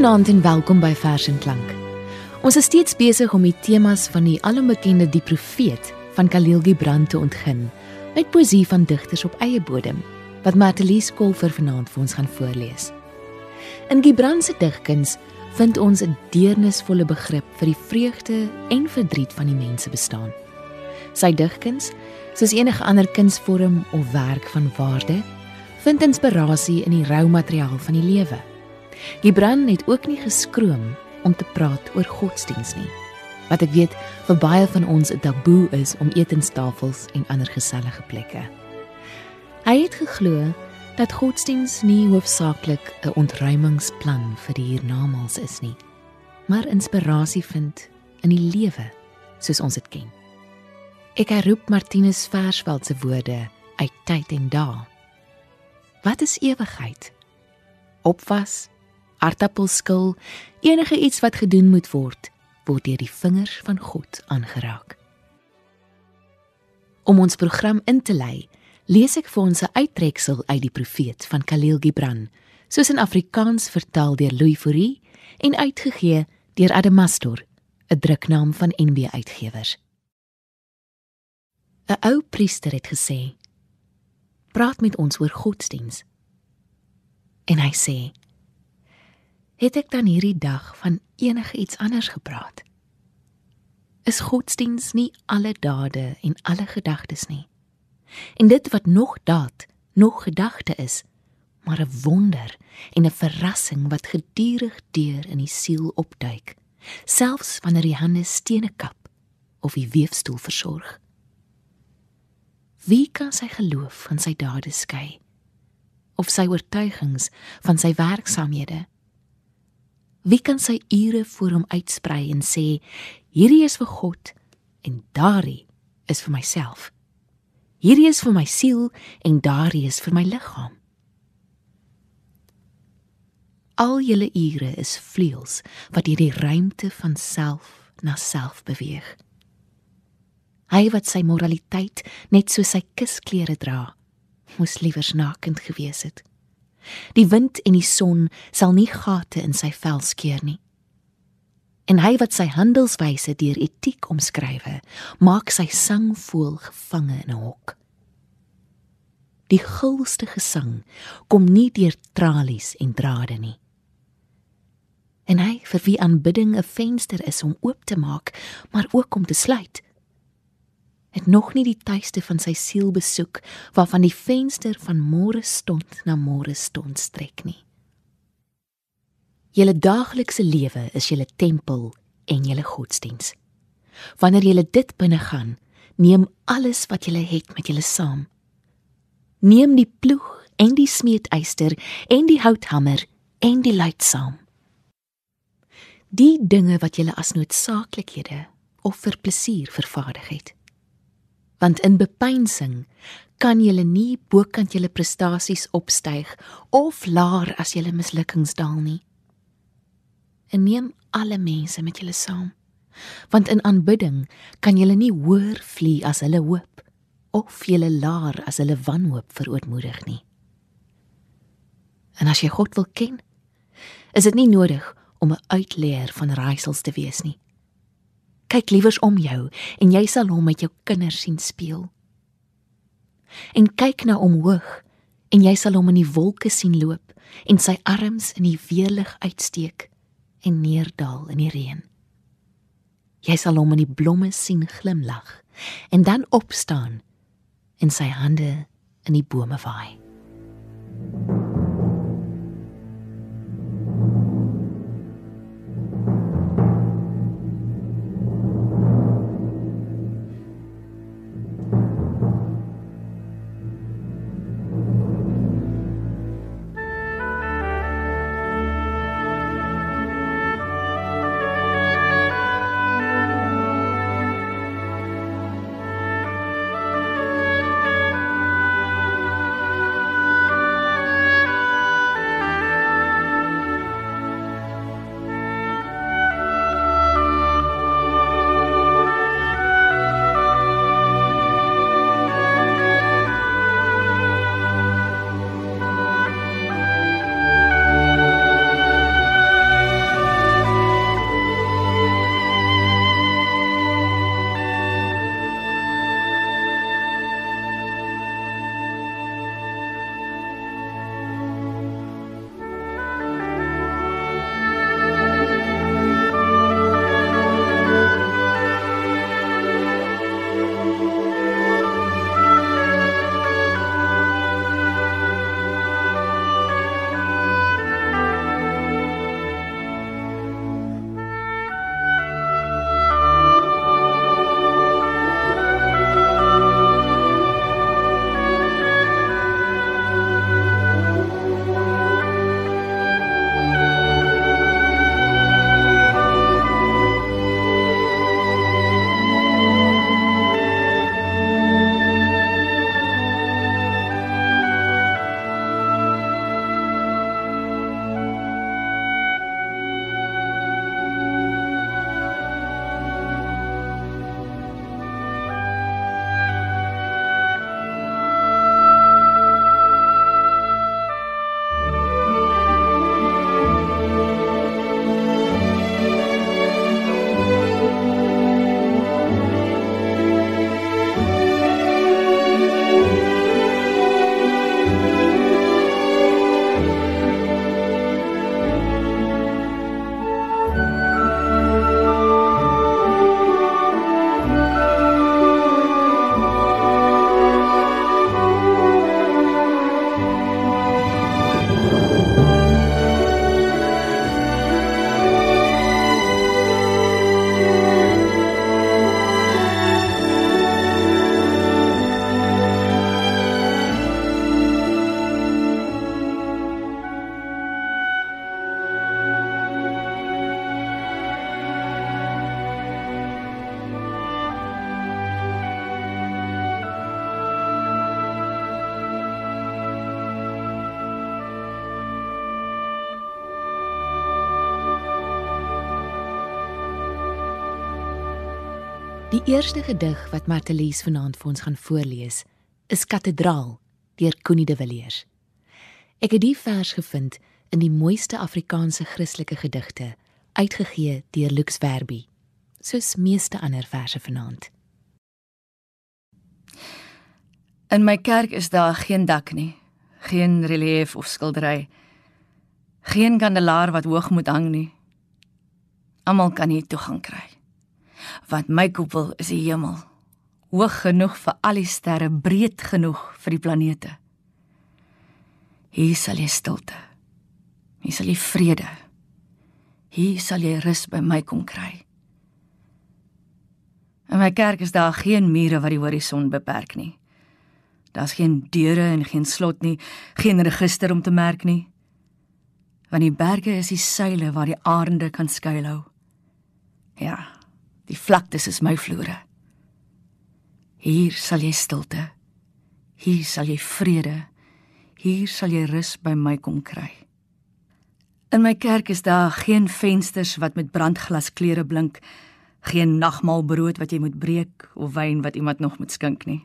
Goeienaand en welkom by Vers en Klank. Ons is steeds besig om die temas van die alombekende Die Profeet van Khalil Gibran te ontgin met poesie van digters op eie bodem wat Martelies Kolfer vanaand vir ons gaan voorlees. In Gibran se digkuns vind ons 'n deernisvolle begrip vir die vreugde en verdriet van die mense bestaan. Sy digkuns, soos enige ander kunsvorm of werk van waarde, vind inspirasie in die rou materiaal van die lewe. Gibran het ook nie geskroom om te praat oor godsdiens nie. Wat ek weet vir baie van ons 'n taboe is om etenstafels en ander gesellige plekke. Hy het geglo dat godsdiens nie hoofsaaklik 'n ontruimingsplan vir die hiernamaals is nie, maar inspirasie vind in die lewe soos ons dit ken. Ek herroep Martinus Versveld se woorde uit tyd en dae. Wat is ewigheid? Opwas, aardappelskil, enige iets wat gedoen moet word, word deur die vingers van God aangeraak. Om ons program in te lei, lees ek vir ons 'n uittreksel uit die Profeet van Khalil Gibran, soos in Afrikaans vertaal deur Louis Fourie en uitgegee deur Adamastor, 'n druknaam van NB Uitgewers. 'n Ou priester het gesê: "Praat met ons oor godsdiens." En hy sê: het ek dan hierdie dag van enige iets anders gepraat? Is godsdiens nie alle dade en alle gedagtes nie? En dit wat nog daad, nog gedagte is, maar 'n wonder en 'n verrassing wat gedurig deur in die siel opduik, selfs wanneer die hande stene kap of die weefstoel versorg. Wie kan sy geloof van sy dade skei? Of sy oortuigings van sy werksamehede? Wie kan sy ure voor hom uitsprei en sê hierdie is vir God en daardie is vir myself. Hierdie is vir my siel en daardie is vir my liggaam. Al julle ure is vleuels wat deur die ruimte van self na self beweeg. Hy wat sy moraliteit net so sy kusklere dra, moes liewer nakend gewees het. Die wind en die son sal nie gate in sy vel skeer nie. En hy wat sy handelswyse deur etiek omskrywe, maak sy sangvoël gevange in 'n hok. Die gulste gesang kom nie deur tralies en drade nie. En hy vir wie aanbidding 'n venster is om oop te maak, maar ook om te sluit het nog nie die tuiste van sy siel besoek waarvan die venster van môre stond na môre stond strek nie. Julle daaglikse lewe is julle tempel en julle godsdiens. Wanneer julle dit binne gaan, neem alles wat julle het met julle saam. Neem die ploeg en die smeedyster en die houthamer en die luit saam. Die dinge wat julle as noodsaaklikhede of vir plesier vervaardig het want in bepeinsing kan jy nie bokant jou prestasies opstyg of laer as jou mislukkings daal nie. En neem alle mense met julle saam. Want in aanbidding kan jy nie hoër vlieg as hulle hoop of jy laer as hulle wanhoop verootmoedig nie. En as jy God wil ken, is dit nie nodig om 'n uitleer van raaisels te wees nie kyk liewers om jou en jy sal hom met jou kinders sien speel. En kyk na omhoog en jy sal hom in die wolke sien loop en sy arms in die weerlig uitsteek en neerdal in die reën. Jy sal hom in die blomme sien glimlag en dan opstaan en sy hande in die bome waai. Die eerste gedig wat Martelies vanaand vir ons gaan voorlees, is Kathedraal deur Connie de Villiers. Ek het die vers gevind in die mooiste Afrikaanse Christelike gedigte, uitgegee deur Lux Verbi, soos meeste ander verse vanaand. In my kerk is daar geen dak nie, geen relief of skildery, geen kandelaar wat hoog moet hang nie. Almal kan hier toegang kry. Want my koepel is die hemel, hoog genoeg vir al die sterre, breed genoeg vir die planete. Hier sal jy stilte. Hier sal jy vrede. Hier sal jy rus by my kom kry. In my kerk is daar geen mure wat die horison beperk nie. Daar's geen deure en geen slot nie, geen register om te merk nie. Want die berge is die seile waar die arende kan skuilhou. Ja, die vlaktes is my vloere. Hier sal jy stilte. Hier sal jy vrede. Hier sal jy rus by my kom kry. In my kerk is daar geen vensters wat met brandglas kleure blink, geen nagmaalbrood wat jy moet breek of wyn wat iemand nog moet skink nie.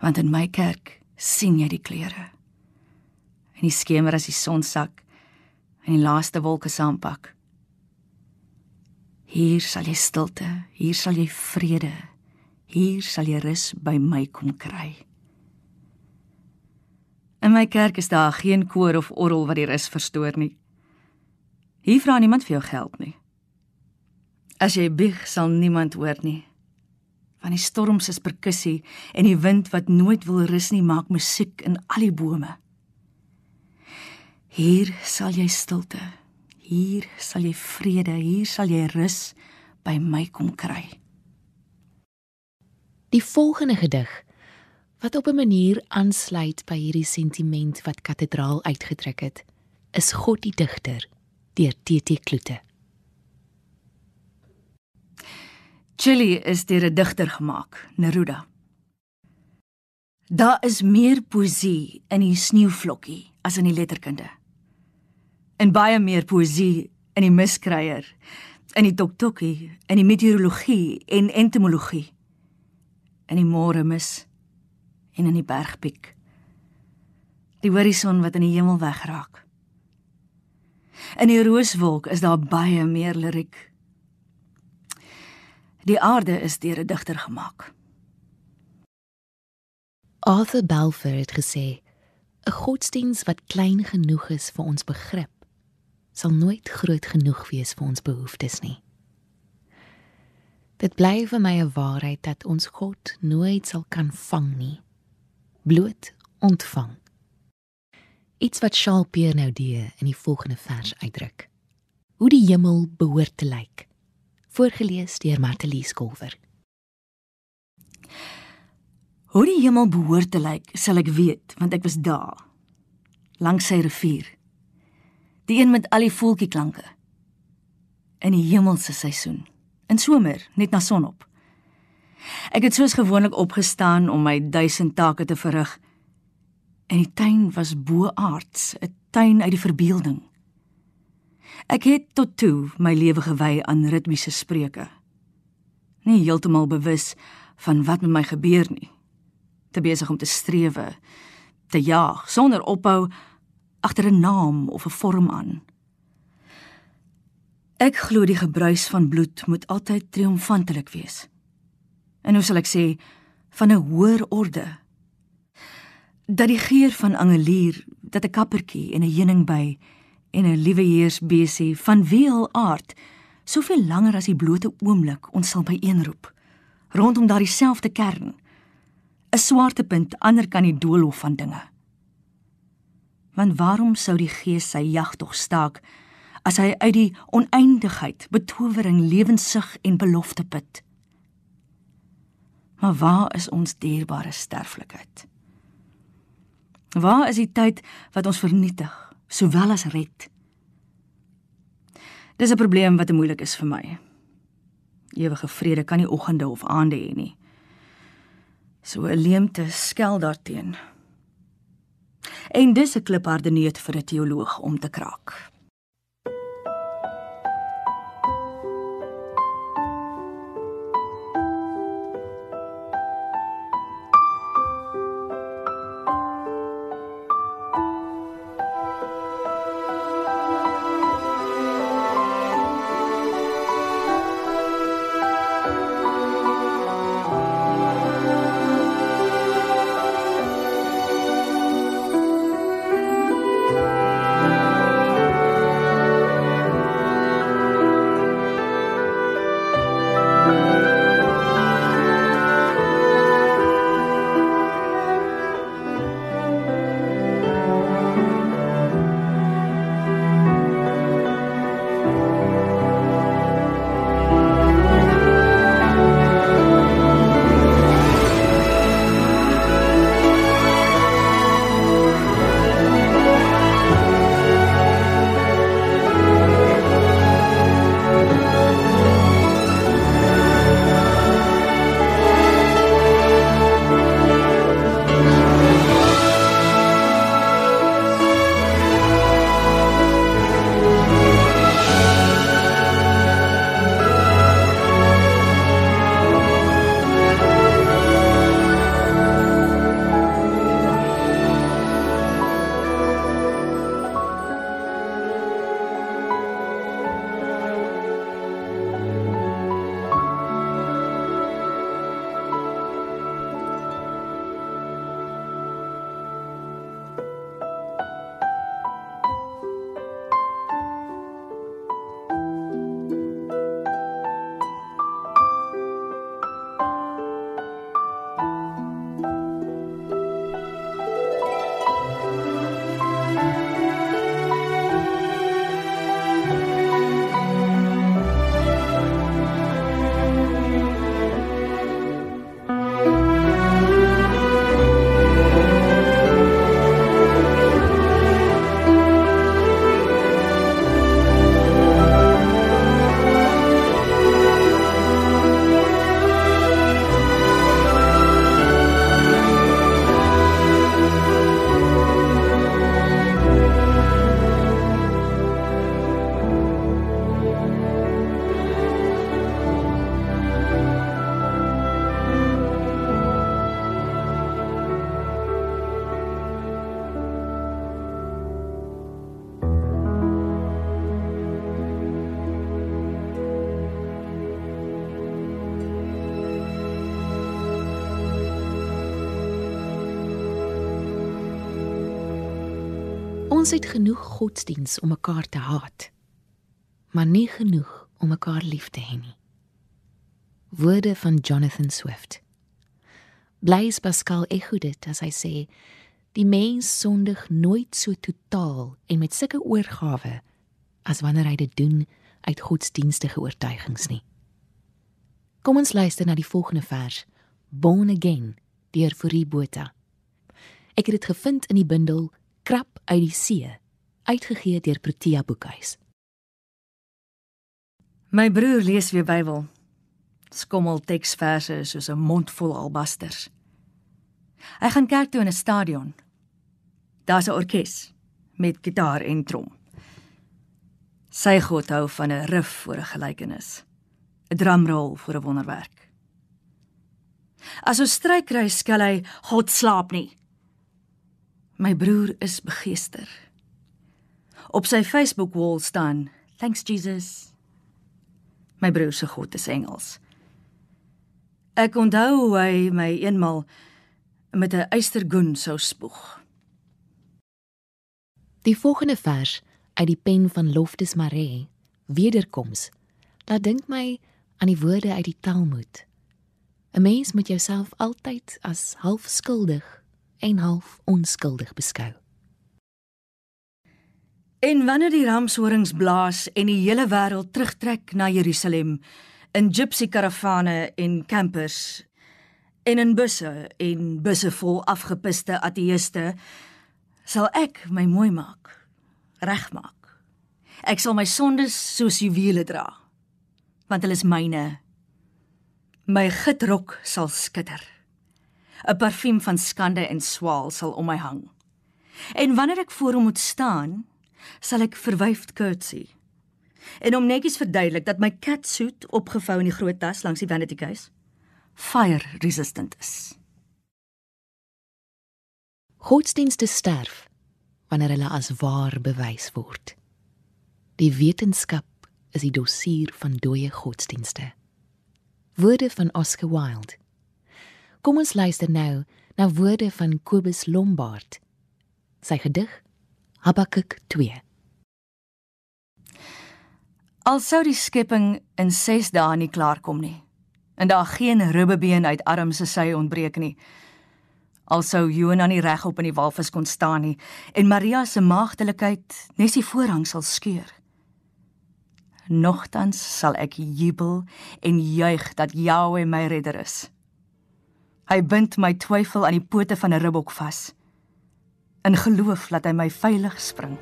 Want in my kerk sien jy die kleure. En die skemer as die son sak en die laaste wolke saampak. Hier sal jy stilte, hier sal jy vrede. Hier sal jy rus by my kom kry. In my kerk is daar geen koor of orgel wat die rus verstoor nie. Hier vra niemand vir jou geld nie. As jy bieg, sal niemand hoor nie. Van die storms is perkussie en die wind wat nooit wil rus nie maak musiek in al die bome. Hier sal jy stilte. Hier sal jy vrede, hier sal jy rus by my kom kry. Die volgende gedig wat op 'n manier aansluit by hierdie sentiment wat kathedraal uitgedruk het, is God die digter deur TT Kloete. Chili is deur 'n digter gemaak, Neruda. Daar is meer poesie in die sneeuvlokkie as in die letterkunde. En baie meer poesie in die miskryer, in die toktokkie, in die meteorologie en entomologie. In die môre mis en in die bergpiek. Die horison wat in die hemel wegraak. In die rooswolk is daar baie meer liriek. Die aarde is deur 'n digter gemaak. Arthur Balfour het gesê: "’n Godsdiens wat klein genoeg is vir ons begrip, sal nooit groot genoeg wees vir ons behoeftes nie." Dit bly vir my 'n waarheid dat ons God nooit sal kan vang nie bloot ontvang. Iets wat Charles Pierre nou die in die volgende vers uitdruk. Hoe die hemel behoort te lyk. Voorgeles deur Martelies Kolwer. Hoe die hemel behoort te lyk, sal ek weet, want ek was daar. Langs sy rivier. Die een met al die voeltjieklanke. In die hemelse seisoen. In somer, net na sonop. Ek het soos gewoonlik opgestaan om my duisend take te verrig. En die tuin was boaards, 'n tuin uit die verbeelding. Ek het tot toe my lewe gewy aan ritmiese spreuke. Nie heeltemal bewus van wat met my gebeur nie. Te besig om te strewe, te jaag sonder ophou agter 'n naam of 'n vorm aan. Ek glo die gebruis van bloed moet altyd triomfantelik wees. En hoe sal ek sê van 'n hoër orde. Dat die geur van angelier dat 'n kappertjie en 'n heuningby en 'n liewe heersbesie van wiel aard soveel langer as die blote oomblik ons sal byeenroep rondom daardie selfde kern 'n swaartepunt ander kan die doolhof van dinge want waarom sou die gees sy jagtog staak as hy uit die oneindigheid betowering lewensig en belofte put Maar waar is ons dierbare sterflikheid? Waar is die tyd wat ons vernietig, sowel as red? Dis 'n probleem wat moeilik is vir my. Ewige vrede kan nie oggende of aande hê nie. So 'n leemte skel daarteen. En dis 'n klipharde neut vir 'n teoloog om te kraak. Ons het genoeg godsdiens om mekaar te haat, maar nie genoeg om mekaar lief te hê nie. Woorde van Jonathan Swift. Blaise Pascal ekho dit as hy sê die mens sondig nooit so totaal en met sulke oorgawe as wanneer hy dit doen uit godsdienstige oortuigings nie. Kom ons luister na die volgende vers, Born Again deur Fourie Botha. Ek het dit gevind in die bundel Krap uit die see, uitgegee deur Protea Boekhuis. My broer lees weer Bybel. Skommel teksverse soos 'n mondvol albasters. Hy gaan kerk toe in 'n stadion. Daar's 'n orkes met gitaar en trom. Sy God hou van 'n riff voor 'n gelykenis. 'n Drumrol vir 'n wonderwerk. As ons stryk kry, skel hy God slaap nie. My broer is begeester. Op sy Facebook wall staan: Thanks Jesus. My broer se God is Engels. Ek onthou hoe hy my eenmal met 'n eystergoen sou spoeg. Die volgende vers uit die pen van Loftus Maree, Wederkoms, laat dink my aan die woorde uit die Talmud. 'n Mens moet jouself altyd as half skuldig en half onskuldig beskou. En wanneer die ramshorings blaas en die hele wêreld terugtrek na Jerusalem in gypsy karavane en campers en in busse en busse vol afgepiste ateëste sal ek my mooi maak regmaak. Ek sal my sondes soos juwele dra want hulle is myne. My gitrok sal skitter 'n parfuum van skande en swaal sal om my hang en wanneer ek voor hom moet staan sal ek verwyfd curtsy. En om netjies verduidelik dat my catsuit opgevou in die groot tas langs die vanity case fire resistant is. Godsdienste sterf wanneer hulle as waar bewys word. Die wetenskap is die dossier van dooie godsdienste. Woorde van Oscar Wilde. Kom ons luister nou na woorde van Kobus Lombard. Sy gedig Habakuk 2 Al sou die skepping in 6 dae nie klaarkom nie en daar geen ribbebeen uit arm se sy ontbreek nie. Al sou Jonah nie regop in die walvis kon staan nie en Maria se maagdelikheid nes die voorhang sal skeur. Nogtans sal ek jubel en juig dat Jahwe my redder is. Hy bind my twyfel aan die pote van 'n ribbok vas in geloof dat hy my veilig spring.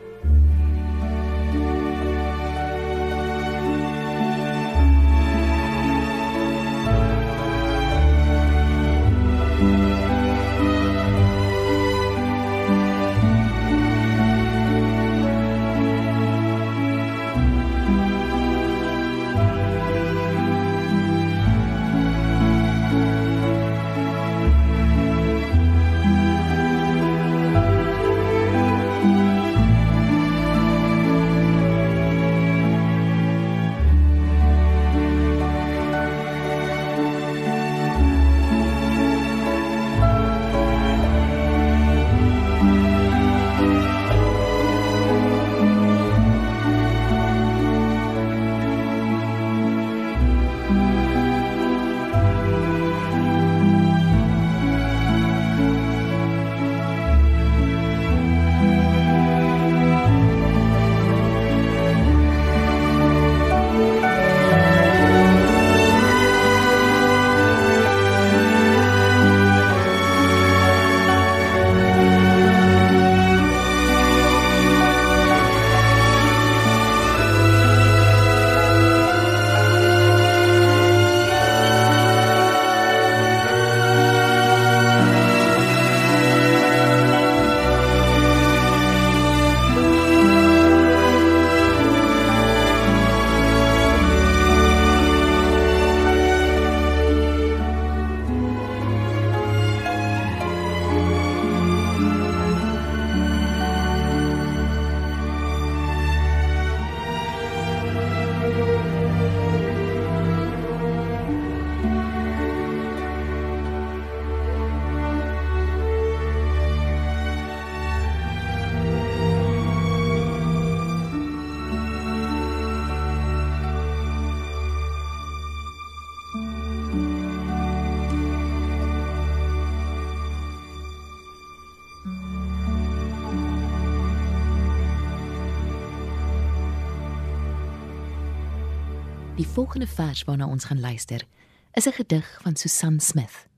Die volgende vers waarna ons gaan luister, is 'n gedig van Susan Smith.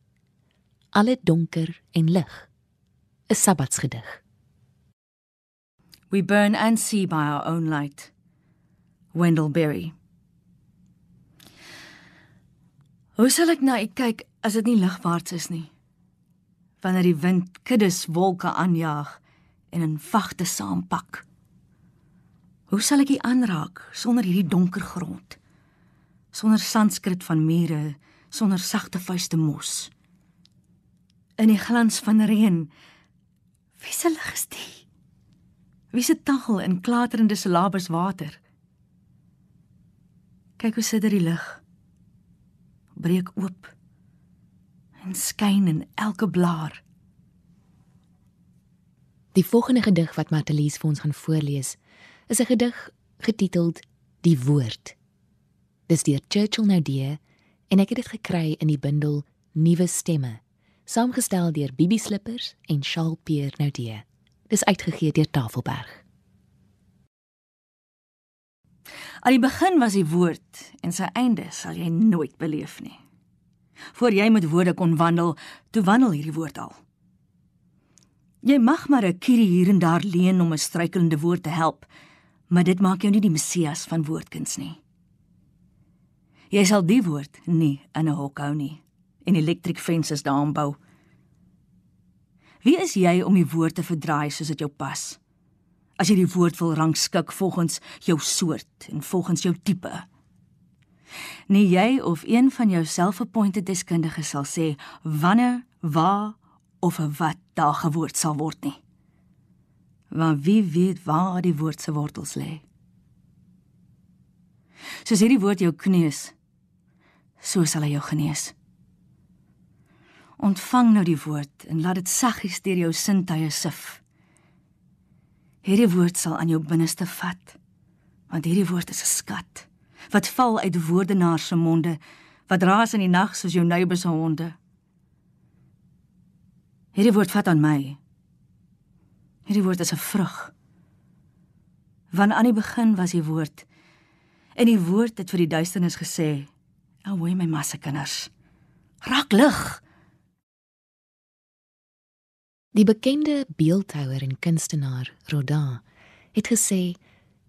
Alle donker en lig. 'n Sabbatsgedig. We burn and see by our own light. Wendell Berry. Hoe sal ek na u kyk as dit nie ligwaarts is nie? Wanneer die wind kuddes wolke aanjaag en in vagte saampak. Hoe sal ek u aanraak sonder hierdie donker grond? Sonder sanskrit van mure, sonder sagte vuiste mos. In die glans van reën. Wie se lig is dit? Wie se taggel in klaterende silabers water? Kyk hoe sit die lig. Breek oop en skyn in elke blaar. Die volgende gedig wat Matelies vir ons gaan voorlees, is 'n gedig getiteld Die Woord. Dis deur Churchill Naudee en ek het dit gekry in die bundel Nuwe Stemme, saamgestel deur Bibi Slippers en Charles Pierre Naudee. Dis uitgegee deur Tafelberg. Aan die begin was die woord en sy einde sal jy nooit beleef nie. Voor jy met woorde kon wandel, toe wandel hierdie woord al. Jy mag maar 'n kierie hier en daar leen om 'n struikelende woord te help, maar dit maak jou nie die Messias van woordkuns nie. Jy sal die woord nie in 'n hok hou nie en electric fences daaraan bou. Wie is jy om die woord te verdraai soos dit jou pas? As jy die woord wil rangskik volgens jou soort en volgens jou tipe. Nie jy of een van jou self-appointed deskundiges sal sê wanneer, waar of wat daar gewoord sal word nie. Want wie weet waar die woord se wortels lê? Soos hierdie woord jou kneus, so sal hy jou genees. Ontvang nou die woord en laat dit saggies deur jou sintuie sif. Hierdie woord sal aan jou binneste vat, want hierdie woord is 'n skat wat val uit woordenaars se monde, wat raas in die nag soos jou neighbors se honde. Hierdie woord vat aan my. Hierdie woord is 'n vrug. Want aan die begin was die woord en die woord het vir die duisternis gesê: "Aloe my masse kinders, raak lig." Die bekende beeldhouer en kunstenaar Rodin het gesê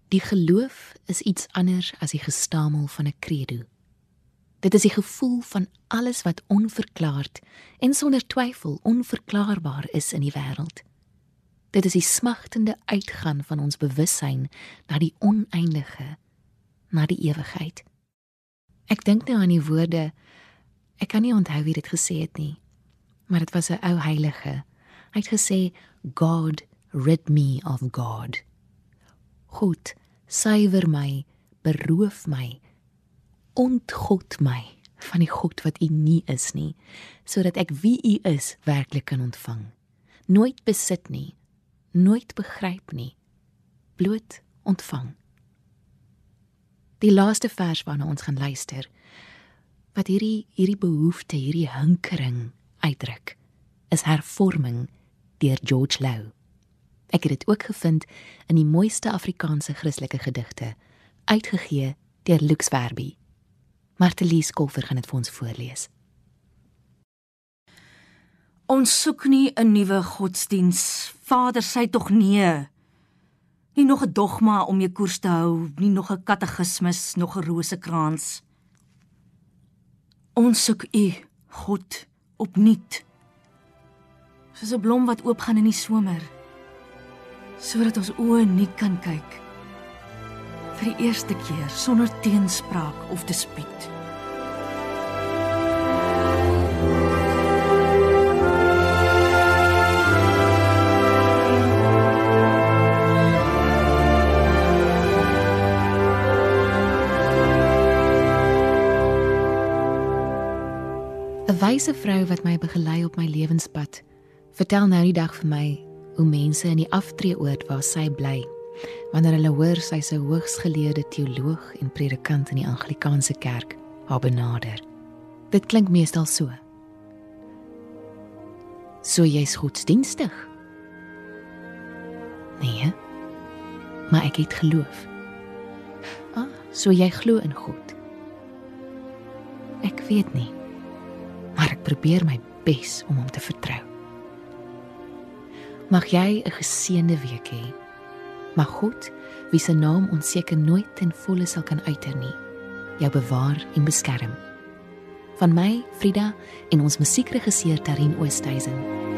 die geloof is iets anders as die gestamel van 'n credo. Dit is die gevoel van alles wat onverklaard en sonder twyfel onverklaarbaar is in die wêreld. Dit is die smagtende uitgaan van ons bewussyn na die oneindige, na die ewigheid. Ek dink nou aan die woorde ek kan nie onthou wie dit gesê het nie, maar dit was 'n ou heilige. Hy het gesê God rid me of God. God, suiwer my, beroof my, ontgod my van die God wat U nie is nie, sodat ek wie U is werklik kan ontvang. Nooit besit nie, nooit begryp nie, bloot ontvang. Die laaste vers waarna ons gaan luister, wat hierdie hierdie behoefte, hierdie hinkering uitdruk, is hervorming deur George Lou. Ek het dit ook gevind in die mooiste Afrikaanse Christelike gedigte, uitgegee deur Lux Verbi. Martelies Kolfer gaan dit vir ons voorlees. Ons soek nie 'n nuwe godsdiens. Vader sê tog nee. Nie nog 'n dogma om jou koers te hou, nie nog 'n katekismus, nog 'n rosekrans. Ons soek U, God, opnuut. Soos 'n blom wat oopgaan in die somer sodat ons oë nie kan kyk vir die eerste keer sonder teenspraak of dispuut. Wyse vrou wat my begelei op my lewenspad, vertel nou die dag vir my hoe mense in die aftreeoord waar sy bly, wanneer hulle hoor sy se hoogsgeleerde teoloog en predikant in die Anglikaanse kerk, haar benader. Dit klink meestal so. So jy's godsdienstig? Nee. Maar ek het geloof. Ah, so jy glo in God. weet nie. Probeer my bes om hom te vertrou. Mag jy 'n geseënde week hê. Mag God, wie se naam ons seker nooit ten volle sal kan uiter nie, jou bewaar en beskerm. Van my, Frida, en ons musiekregisseur Tarin Oosthuizen.